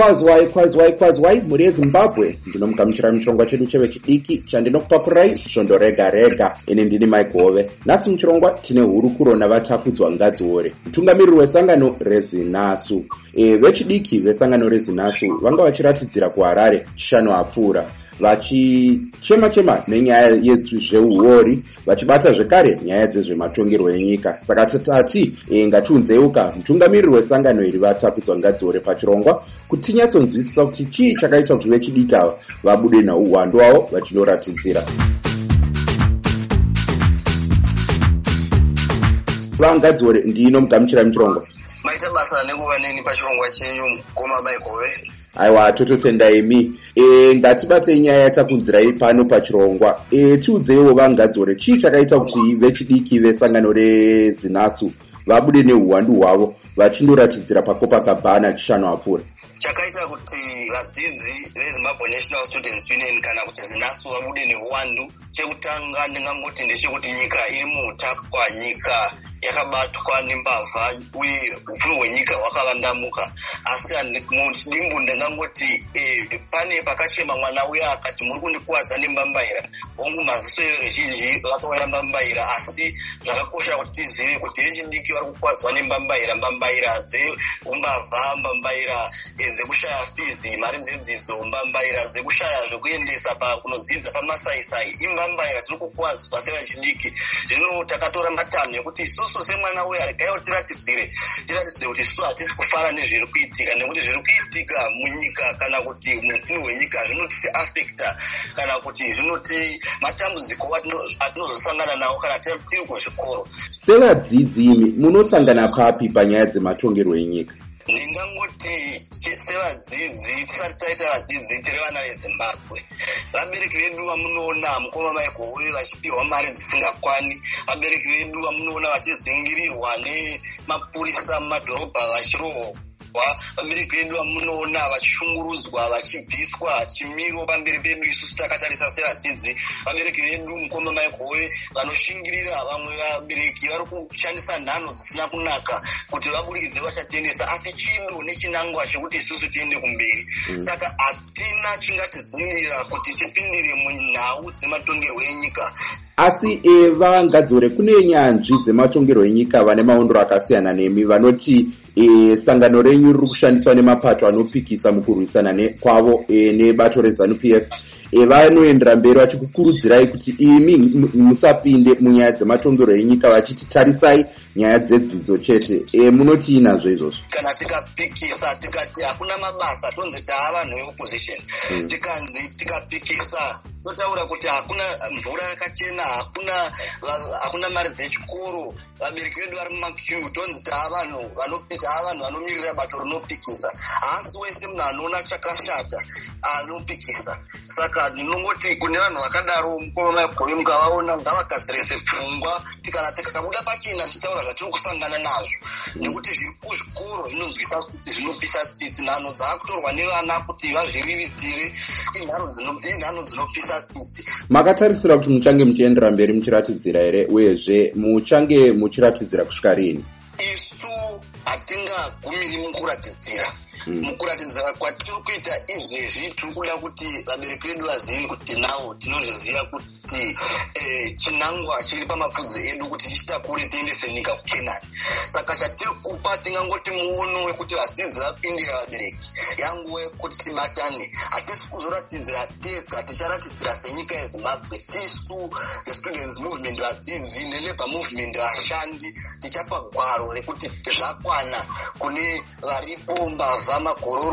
kwazwai kwazwai kwazwai. Mhuri yezimbabwe ndinomugamuchira muchirongwa chedu chevechidiki chandinokupakurai svondo rega rega. Ini ndini mike hove. Nhasi muchirongwa tine hurukuro navatakudzwa ngadziore. Mutungamiriri wesangano rezinasu. E, vechidiki vesangano rezinasu vanga vachiratidzira kuharare chishanu apfuura vachichema chema nenyaya yezveuori vachibata zvekare nyaya dzezvematongerwo enyika. Saka tati e, ngatiunzeuka mutungamiriri wesangano iri vatakudzwa ngadziore pachirongwa kuti tinyatsonzwisisa kuti chii chakaita kuti vechidiki ava vabude nauhwando hwavo vachindoratidzira. Vangadziore ndino mugamuchira muchirongwa maita basa nenguva neni pachirongwa chenyu mukoma maigove aiwa tototenda imi e, ngatibatei nyaya yatakunzirai pano pachirongwa. E, tiudzeiwo vangadziore chii chakaita kuti vechidiki vesangano rezinasu vabude neuhwandu hwavo vachindoratidzira pakopakabhana chishanu apfuura? Chakaita kuti vadzidzi vezimbabwe national students union kana kuti zinasu vabude neuwandu chekutanga ndingangoti ndechekuti nyika iri muutapwa nyika yakabatwa nembavha uye upfumi hwenyika hwakavandamuka asi mudimbu ndingangoti e, pane pakachema mwana uya akati muri kundikuwadza nembambaira hongu maziso eruzhinji vakaona mbambaira asi zvakakosha kuti tizive kuti vechidiki vari kukwadzwa nembambaira mbambaira dzeumbavha mbambaira e, dzekushaya fizi mari dzedzidzo mbambaira dzekushaya zvekuendesa kunodzidza pamasaisai imbambaira tiri kukwadzwa sevechidiki zvino takatora matanho ekuti isusu semwana uyo arigaiwo tiratidzire. Tiratidzire kuti isusu hatisi kufara nezviri kuitika nekuti zviri kuitika munyika kana kuti mupfumi hwenyika zvinotiti afecta kana kuti zvinoti matambudziko atinozosangana nawo kana tiri kuzvikoro. Sevadzidzi imi munosangana papi panyaya dzematongerwo enyika? Ndingangoti sevadzidzi tisati taita vadzidzi tiri vana vezimbabwe. Vabereki vedu vamunoona mukoma maigove vachipiwa mari dzisingakwani vabereki vedu vamunoona vachizingirirwa nemapurisa mumadhorobha vachirohwa vabereki vedu vamunoona vachishungurudzwa vachibviswa chimiro pamberi pedu isusu takatarisa sevadzidzi. Vabereki vedu mukoma maigove vanoshingirira vamwe vabereki vari kushandisa nhano dzisina kunaka kuti vaburikidze vachatiendesa asi chido nechinangwa chekuti isusu tiende kumberi. Mm. saka hatina chingatidzivirira kuti tipindire munhau dzematongerwo enyika. Asi e, vangadziore kune nyanzvi dzematongerwo enyika vane maondero akasiyana nemi vanoti e, sangano renyu riri kushandiswa nemapato anopikisa mukurwisana kwavo e, nebato rezanup f. E, vanoendera mberi vachikukurudzirai kuti imi musapinde munyaya dzematongerwo enyika vachiti tarisai nyaya dzedzidzo chete. E, munoti inazvo izvozvo. Kana tikapikisa tikati hakuna mabasa tonzi taa vanhu veopposition mm. tikanzi tikapikisa totaura kuti hakuna mvura yakachena hakuna hakuna mari dzechikoro vabereki vedu vari mumaque tonzi taa vanhu taa vanhu vanomirira bato rinopikisa. Haasi wese munhu anoona chakashata anopikisa. Saka ndinongoti kune vanhu vakadaro mukoma maigove mukavaona ngavagadzirese pfungwa. Tikana tikabuda pachena tichitaura zvatiri kusangana nazvo. Nekuti zvinopisa tsitsi. Nhano dzaakutorwa nevana kuti vazvirivitire inhano dzinopisa tsitsi. Makatarisira kuti muchange muchiendera mberi muchiratidzira here uyezve muchange muchiratidzira kusvika rini? Isu hatingagumiri mukuratidzira. Mukuratidzira kwatiri kuita izvezvi tiri kuda kuti vabereki vedu vazive kuti nawo tinozviziva kuti e, chinangwa chiri pamapfudzi edu kuti tichitakure tiendese nyika kukenani. kupa muono wekuti vadzidzi vapindira vabereki yanguva yekuti tibatane hatisi kuzoratidzira tega ticharatidzira senyika yezimbabwe. Tisu thestudents movement vadzidzi nelabour movement vashandi tichapa gwaro rekuti zvakwana kune varipo mbavha magororo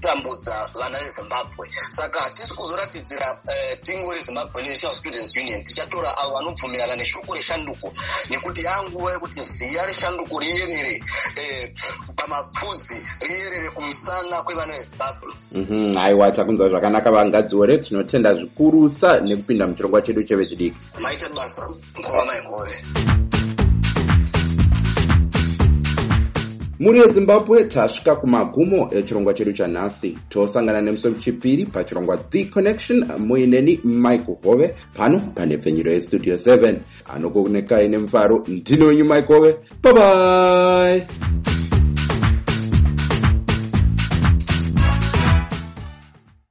kutambudza vana vezimbabwe. Saka hatisi kuzoratidzira uh, tingo rezimbabwe national students union. Tichatora avo vanobvumirana neshoko reshanduko nekuti yanguva yekuti ziya reshanduko riyerere eh, pamapfudzi riyerere kumusana kwevana vezimbabwe. Mm aiwa takunzwa zvakanaka vangadziore tinotenda zvikurusa nekupinda muchirongwa chedu chevechidiki maite basa mukoma maigove muri yezimbabwe tasvika kumagumo echirongwa chedu chanhasi tosangana nemusi wechipiri pachirongwa the connection muineni mike hove pano pane pfenyuro yestudio 7 anokuonekai nemufaro ndinonyu mike hove bye